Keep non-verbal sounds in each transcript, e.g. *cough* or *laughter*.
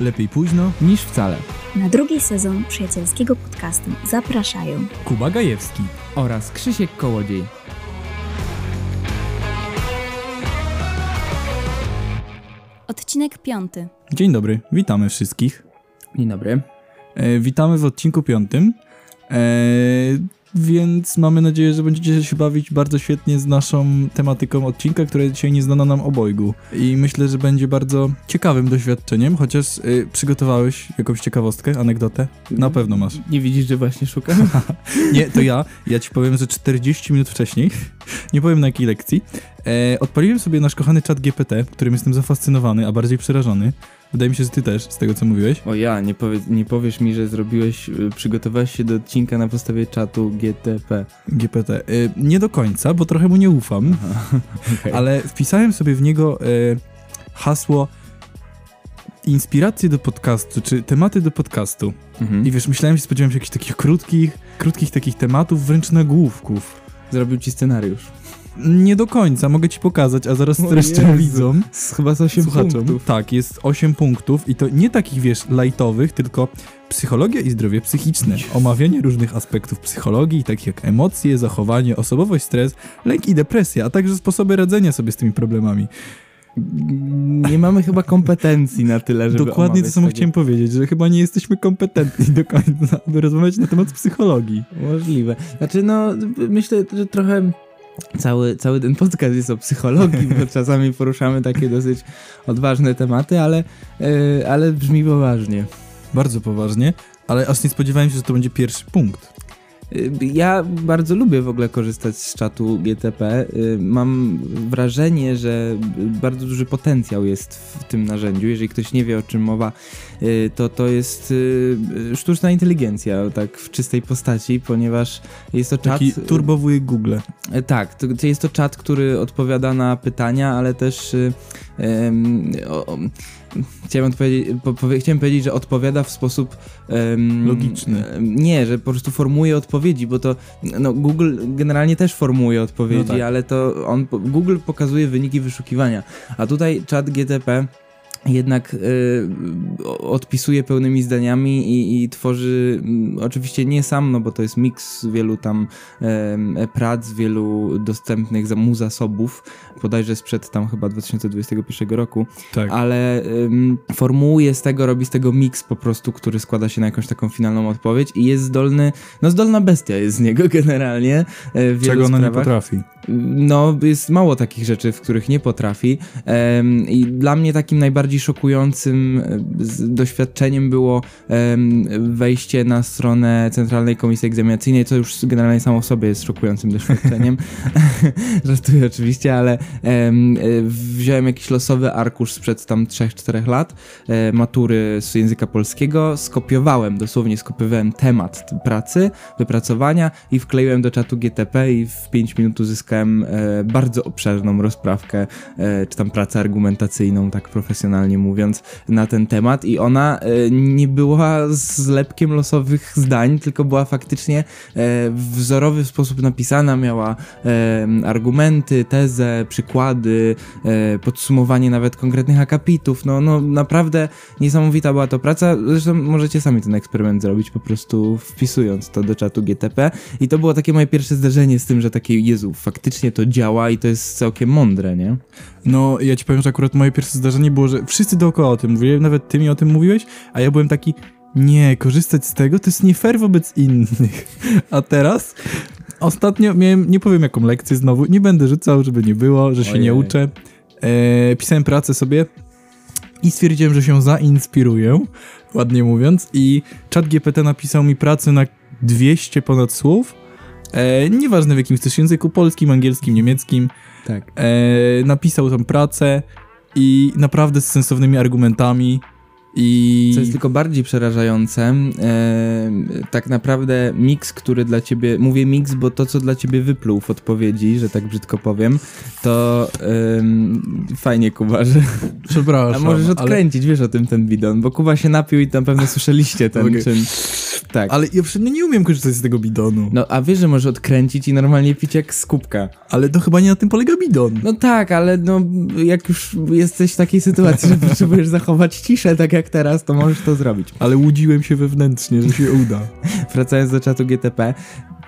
Lepiej późno. niż wcale. Na drugi sezon przyjacielskiego podcastu zapraszają Kuba Gajewski. Oraz Krzysiek Kołodziej. odcinek piąty. Dzień dobry, witamy wszystkich. Dzień dobry. E, witamy w odcinku piątym. E, więc mamy nadzieję, że będziecie się bawić bardzo świetnie z naszą tematyką odcinka, która dzisiaj nie znana nam obojgu. I myślę, że będzie bardzo ciekawym doświadczeniem, chociaż y, przygotowałeś jakąś ciekawostkę, anegdotę? Na pewno masz. Nie widzisz, że właśnie szukam? *laughs* Nie, to ja. Ja ci powiem, że 40 minut wcześniej, *laughs* nie powiem na jakiej lekcji, e, odpaliłem sobie nasz kochany czat GPT, którym jestem zafascynowany, a bardziej przerażony. Wydaje mi się, że ty też, z tego co mówiłeś. O ja, nie, powie, nie powiesz mi, że zrobiłeś, y, przygotowałeś się do odcinka na podstawie czatu GTP. GPT. E, nie do końca, bo trochę mu nie ufam, *laughs* Okay. ale wpisałem sobie w niego e, hasło inspiracje do podcastu, czy tematy do podcastu. Mhm. I wiesz, myślałem, że spodziewałem się jakichś takich krótkich, krótkich takich tematów, wręcz nagłówków. Zrobił ci scenariusz. Nie do końca, mogę ci pokazać, a zaraz streszczę widzom. Chyba z 8 Słuchaczom. punktów. Tak, jest 8 punktów i to nie takich, wiesz, lightowych, tylko psychologia i zdrowie psychiczne. Omawianie różnych aspektów psychologii, takich jak emocje, zachowanie, osobowość, stres, lęk i depresja, a także sposoby radzenia sobie z tymi problemami. Nie mamy chyba kompetencji na tyle, żeby Dokładnie to samo takie- chciałem powiedzieć, że chyba nie jesteśmy kompetentni do końca, aby rozmawiać na temat psychologii. Możliwe. Znaczy, no, myślę, że trochę cały, cały ten podcast jest o psychologii, bo *laughs* czasami poruszamy takie dosyć odważne tematy, ale, e, ale brzmi poważnie. Bardzo poważnie, ale aż nie spodziewałem się, że to będzie pierwszy punkt. Y, Ja bardzo lubię w ogóle korzystać z czatu GTP. Y, Mam wrażenie, że bardzo duży potencjał jest w tym narzędziu. Jeżeli ktoś nie wie o czym mowa, y, to to jest sztuczna inteligencja, tak w czystej postaci, ponieważ jest to czat. Taki turbowuje Google. Tak, to, jest to czat, który odpowiada na pytania, ale też o, o, chciałem, po, chciałem powiedzieć, że odpowiada w sposób em, Logiczny. Nie, że po prostu formuje odpowiedzi, bo to no, Google generalnie też formuje odpowiedzi, No tak. ale to on Google pokazuje wyniki wyszukiwania, a tutaj czat GTP jednak y, odpisuje pełnymi zdaniami i, i tworzy mm, oczywiście nie sam, no bo to jest miks wielu tam em, prac, wielu dostępnych za mu zasobów, bodajże sprzed tam chyba 2021 roku, Tak. ale ym, formułuje z tego, robi z tego miks po prostu, który składa się na jakąś taką finalną odpowiedź i jest zdolny, no zdolna bestia jest z niego *laughs* generalnie e, w Czego ona nie potrafi. No, jest mało takich rzeczy, w których nie potrafi. I dla mnie takim najbardziej szokującym e, doświadczeniem było wejście na stronę Centralnej Komisji Egzaminacyjnej, co już generalnie samo w sobie jest szokującym doświadczeniem. *laughs* Żartuję oczywiście, ale e, wziąłem jakiś losowy arkusz sprzed tam 3-4 lat, e, matury z języka polskiego, skopiowałem, dosłownie skopiowałem temat pracy, wypracowania i wkleiłem do czatu GTP i w 5 minut uzyskałem bardzo obszerną rozprawkę, czy tam pracę argumentacyjną, tak mówiąc, na ten temat i ona e, nie była zlepkiem losowych zdań, tylko była faktycznie e, w wzorowy sposób napisana, miała e, argumenty, tezę, przykłady, podsumowanie nawet konkretnych akapitów, no, no naprawdę niesamowita była to praca, zresztą możecie sami ten eksperyment zrobić, po prostu wpisując to do czatu GTP i to było takie moje pierwsze zdarzenie z tym, że takie, Jezu, faktycznie to działa i to jest całkiem mądre, nie? No, ja ci powiem, że akurat moje pierwsze zdarzenie było, że wszyscy dookoła o tym mówili, nawet ty mi o tym mówiłeś, a ja byłem taki, nie, korzystać z tego to jest nie fair wobec innych. *laughs* A teraz ostatnio miałem, nie powiem jaką lekcję znowu, nie będę rzucał, żeby nie było, że się Ojej. nie uczę. E, pisałem pracę sobie i stwierdziłem, że się zainspiruję, ładnie mówiąc, i czat GPT napisał mi pracę na 200 ponad słów. E, nieważne w jakim chcesz języku, polskim, angielskim, niemieckim. Tak. E, napisał tam pracę i naprawdę z sensownymi argumentami i... Co jest tylko bardziej przerażające, e, tak naprawdę miks, który dla ciebie, mówię miks, bo to, co dla ciebie wypluł w odpowiedzi, że tak brzydko powiem, to em, fajnie, Kuba, że a Przepraszam, możesz ale, odkręcić, wiesz o tym ten bidon, bo Kuba się napił i na pewno słyszeliście ten Okej. czyn. Tak. ale ja przecież nie umiem korzystać z tego bidonu. No, a wiesz, że możesz odkręcić i normalnie pić jak z kubka. Ale to chyba nie na tym polega bidon. No tak, ale no, jak już jesteś w takiej sytuacji, że *laughs* potrzebujesz zachować ciszę, tak jak teraz, to możesz to zrobić. Ale łudziłem się wewnętrznie, że się uda. *laughs* Wracając do czatu GTP,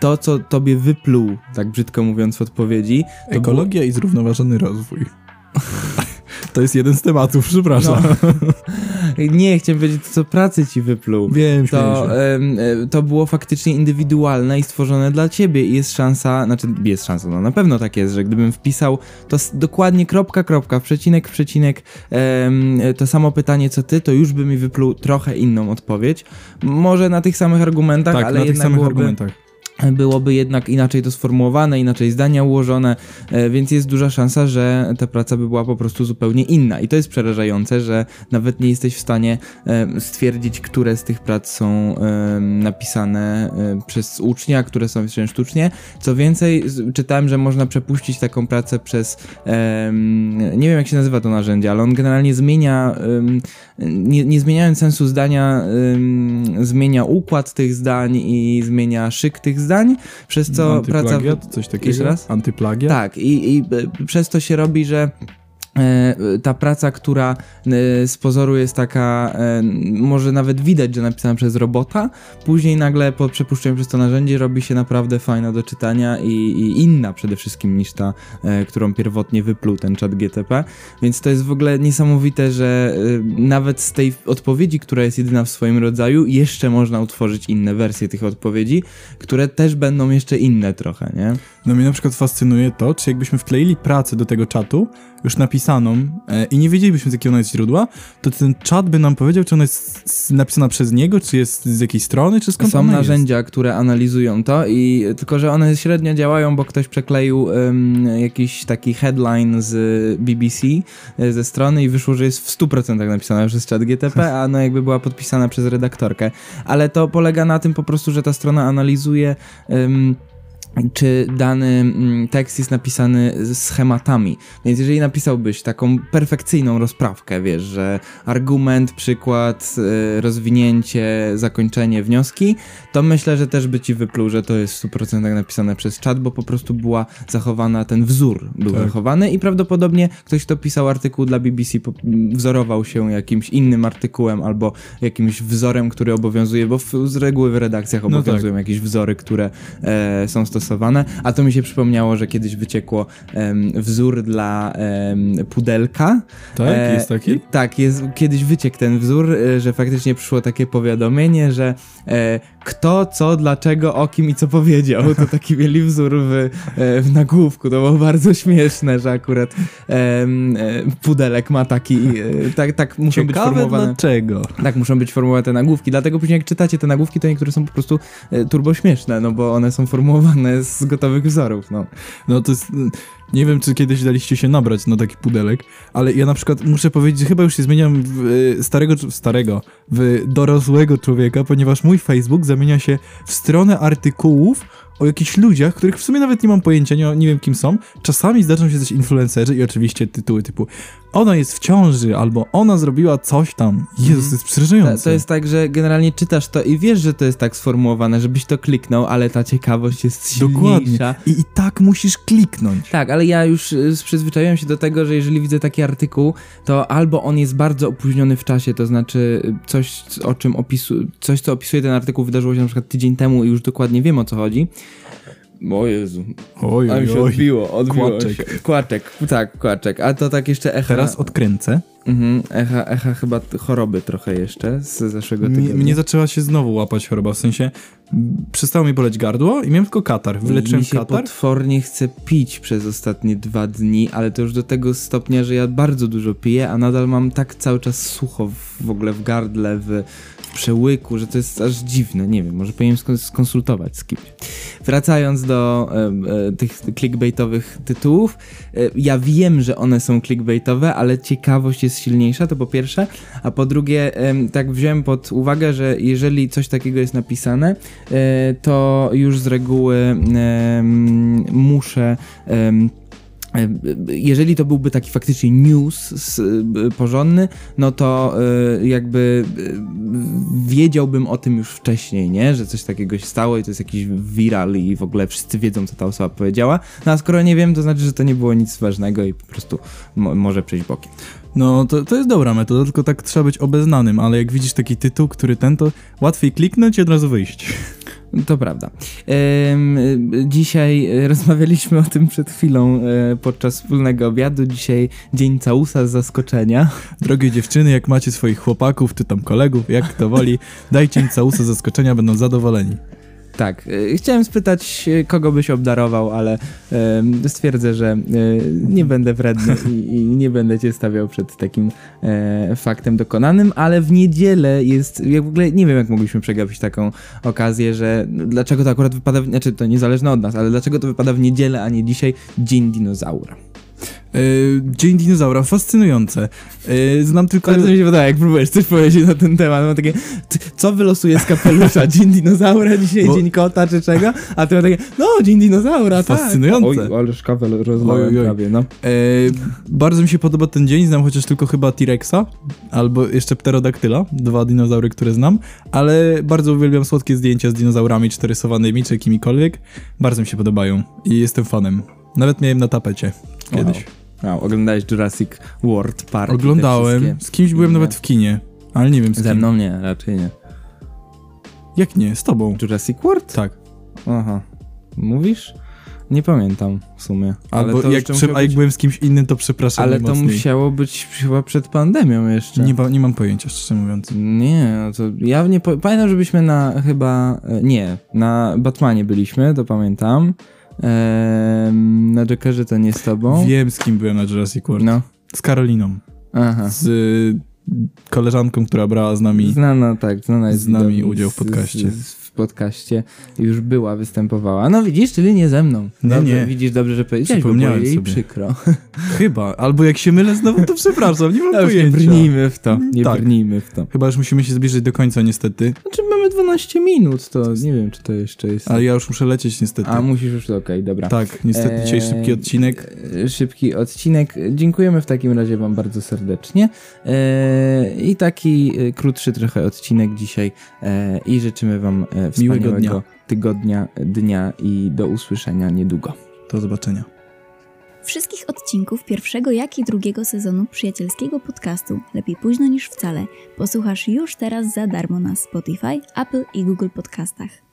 to, co tobie wypluł, tak brzydko mówiąc w odpowiedzi, Ekologia i zrównoważony rozwój. *laughs* To jest jeden z tematów, przepraszam. było... Nie, chciałem powiedzieć, to co pracy ci wypluł. Wiem, To, e, to było faktycznie indywidualne i stworzone dla ciebie i jest szansa, znaczy jest szansa, no na pewno tak jest, że gdybym wpisał to dokładnie kropka, kropka, przecinek, przecinek, em, to samo pytanie co ty, to już by mi wypluł trochę inną odpowiedź. Może na tych samych argumentach, tak, ale na tych samych byłoby, argumentach. Byłoby jednak inaczej to sformułowane, inaczej zdania ułożone, e, więc jest duża szansa, że ta praca by była po prostu zupełnie inna. I to jest przerażające, że nawet nie jesteś w stanie e, stwierdzić, które z tych prac są napisane e, przez ucznia, które są pisane sztucznie. Co więcej, czytałem, że można przepuścić taką pracę przez, nie wiem jak się nazywa to narzędzie, ale on generalnie zmienia, nie, nie zmieniając sensu zdania, zmienia układ tych zdań i zmienia szyk tych zdań, przez co praca... Antyplagiat, coś takiego? Jeszcze raz? Antyplagiat? Tak, i, i e, przez to się robi, że ta praca, która e, z pozoru jest taka, e, może nawet widać, że napisana przez robota, później nagle po przepuszczeniu przez to narzędzie robi się naprawdę fajna do czytania i, i inna przede wszystkim niż ta, e, którą pierwotnie wypluł ten czat GTP, więc to jest w ogóle niesamowite, że e, nawet z tej odpowiedzi, która jest jedyna w swoim rodzaju, jeszcze można utworzyć inne wersje tych odpowiedzi, które też będą jeszcze inne trochę, nie? No mnie na przykład fascynuje to, czy jakbyśmy wkleili pracę do tego czatu, już napisaną e, i nie wiedzielibyśmy z jakiego ona jest źródła, to ten czat by nam powiedział, czy ona jest napisana przez niego, czy jest z jakiej strony, czy skąd Są ona narzędzia, które analizują to i tylko, że one średnio działają, bo ktoś przekleił jakiś taki headline z BBC e, ze strony i wyszło, że jest w 100% napisana przez czat GTP, *laughs* a no jakby była podpisana przez redaktorkę. Ale to polega na tym po prostu, że ta strona analizuje czy dany mm, tekst jest napisany schematami. Więc jeżeli napisałbyś taką perfekcyjną rozprawkę, wiesz, że argument, przykład, y, rozwinięcie, zakończenie, wnioski, to myślę, że też by ci wypluł, że to jest w 100% napisane przez czat, bo po prostu była zachowana, ten wzór był Tak. zachowany i prawdopodobnie ktoś, kto pisał artykuł dla BBC, po- m, wzorował się jakimś innym artykułem albo jakimś wzorem, który obowiązuje, bo w, z reguły w redakcjach No tak. obowiązują jakieś wzory, które e, są stosowane. A to mi się przypomniało, że kiedyś wyciekło em, wzór dla em, pudelka. Tak? E, jest taki? Tak, jest, kiedyś wyciekł ten wzór, e, że faktycznie przyszło takie powiadomienie, że e, kto, co, dlaczego, o kim i co powiedział. To taki mieli wzór w, e, w nagłówku. To było bardzo śmieszne, że akurat em, e, pudelek ma taki, e, tak, tak muszą być Ciekawe formułowane. dlaczego. Tak, muszą być formułowane te nagłówki, dlatego później jak czytacie te nagłówki, to niektóre są po prostu e, turbo śmieszne, no bo one są formułowane z gotowych wzorów, no. No to jest... Nie wiem, czy kiedyś daliście się nabrać na taki pudelek, ale ja na przykład muszę powiedzieć, że chyba już się zmieniam w e, starego, starego, w dorosłego człowieka, ponieważ mój Facebook zamienia się w stronę artykułów o jakichś ludziach, których w sumie nawet nie mam pojęcia, nie, nie wiem kim są. Czasami zdarzą się też influencerzy i oczywiście tytuły typu ona jest w ciąży, albo ona zrobiła coś tam. Jezus, to jest To, przerażające. to jest tak, że generalnie czytasz to i wiesz, że to jest tak sformułowane, żebyś to kliknął, ale ta ciekawość jest silniejsza. Dokładnie. I, I tak musisz kliknąć. Tak, ale ja już y, przyzwyczaiłem się do tego, że jeżeli widzę taki artykuł, to albo on jest bardzo opóźniony w czasie, to znaczy y, coś, o czym opisu, coś, co opisuje ten artykuł, wydarzyło się na przykład tydzień temu i już dokładnie wiem o co chodzi. O Jezu, Oj, a mi się oj. odbiło, odbiło Kłaczek. się. Kłaczek, tak, kłaczek. A to tak jeszcze echa. Teraz odkręcę. Mhm, echa, echa chyba choroby trochę jeszcze z zeszłego tygodnia. mnie zaczęła się znowu łapać choroba, w sensie przestało mi boleć gardło i miałem tylko katar. Wyleczyłem Mi się katar. potwornie chce pić przez ostatnie dwa dni, ale to już do tego stopnia, że ja bardzo dużo piję, a nadal mam tak cały czas sucho w, w ogóle w gardle, w, przełyku, że to jest aż dziwne. Nie wiem, może powinienem skon- skonsultować z kimś. Wracając do em, e, tych clickbaitowych tytułów, e, ja wiem, że one są clickbaitowe, ale ciekawość jest silniejsza, to po pierwsze, a po drugie, em, tak wziąłem pod uwagę, że jeżeli coś takiego jest napisane, e, to już z reguły muszę E, jeżeli to byłby taki faktycznie news e, porządny, no to e, jakby wiedziałbym o tym już wcześniej, nie? Że coś takiego się stało i to jest jakiś viral i w ogóle wszyscy wiedzą, co ta osoba powiedziała. No a skoro nie wiem, to znaczy, że to nie było nic ważnego i po prostu mo może przejść bokiem. No, to, to jest dobra metoda, tylko tak trzeba być obeznanym, ale jak widzisz taki tytuł, który ten, to łatwiej kliknąć i od razu wyjść. To prawda. dzisiaj rozmawialiśmy o tym przed chwilą e, podczas wspólnego obiadu. Dzisiaj dzień całusa z zaskoczenia. Drogie dziewczyny, jak macie swoich chłopaków czy tam kolegów, jak to woli, dajcie im całusa z zaskoczenia, będą zadowoleni. Tak, e, chciałem spytać, e, kogo byś obdarował, ale stwierdzę, że e, nie będę wredny i, nie będę cię stawiał przed takim faktem dokonanym, ale w niedzielę jest, ja w ogóle nie wiem, jak mogliśmy przegapić taką okazję, że dlaczego to akurat wypada, znaczy to niezależne od nas, ale dlaczego to wypada w niedzielę, a nie dzisiaj, Dzień Dinozaura. Yy, Dzień dinozaura, fascynujące. Yy, znam tylko... Ale to mi się wydaje, jak próbujesz coś powiedzieć na ten temat, mam takie, co wylosuje z kapelusza? *laughs* Dzień dinozaura, dzisiaj Bo... dzień kota czy czego? A ty ma takie, no, dzień dinozaura, tak. Fascynujące. Tak. Oj, ale szkawel rozlałem prawie, no. Yy, bardzo mi się podoba ten dzień, znam chociaż tylko chyba T-Rexa, albo jeszcze Pterodaktyla, dwa dinozaury, które znam, ale bardzo uwielbiam słodkie zdjęcia z dinozaurami, czy rysowanymi, czy jakimikolwiek. Bardzo mi się podobają i jestem fanem. Nawet miałem na tapecie kiedyś. Wow. Wow, oglądałeś Jurassic World Park? Oglądałem. Z kimś byłem nawet w kinie, ale nie wiem z kim. Ze mną nie, raczej nie. Jak nie? Z tobą. Jurassic World? Tak. Aha. Mówisz? Nie pamiętam w sumie. Albo jak, być... a jak byłem z kimś innym, to przepraszam Ale to musiało być chyba przed pandemią jeszcze. Nie, nie mam pojęcia, szczerze mówiąc. Nie, no to ja nie po... pamiętam, żebyśmy na chyba, nie, na Batmanie byliśmy, to pamiętam. Na Jokerze to nie z tobą. Wiem, z kim byłem na Jurassic World. No. Z Karoliną. Aha. Z y, koleżanką, która brała z nami. Znana, tak, znana jest z nami udział w podcaście. Z, z, w podcaście już była, występowała. No widzisz, czyli nie ze mną. Dobrze, nie. Widzisz dobrze, że powiedziałeś, bo było jej sobie. przykro. *laughs* Chyba, albo jak się mylę znowu, to przepraszam, nie mam *laughs* no, pojęcia. Nie brnijmy w to, nie tak. brnijmy w to. Chyba już musimy się zbliżyć do końca niestety. Znaczy mamy 12 minut, to nie wiem, czy to jeszcze jest... Ale ja już muszę lecieć niestety. A, musisz już, okej, okay, dobra. Tak, niestety dzisiaj szybki odcinek. E, szybki odcinek. Dziękujemy w takim razie wam bardzo serdecznie. E, I taki e, krótszy trochę odcinek dzisiaj i życzymy wam wspaniałego dnia. tygodnia, dnia i do usłyszenia niedługo. Do zobaczenia. Wszystkich odcinków pierwszego, jak i drugiego sezonu przyjacielskiego podcastu Lepiej późno niż wcale posłuchasz już teraz za darmo na Spotify, Apple i Google Podcastach.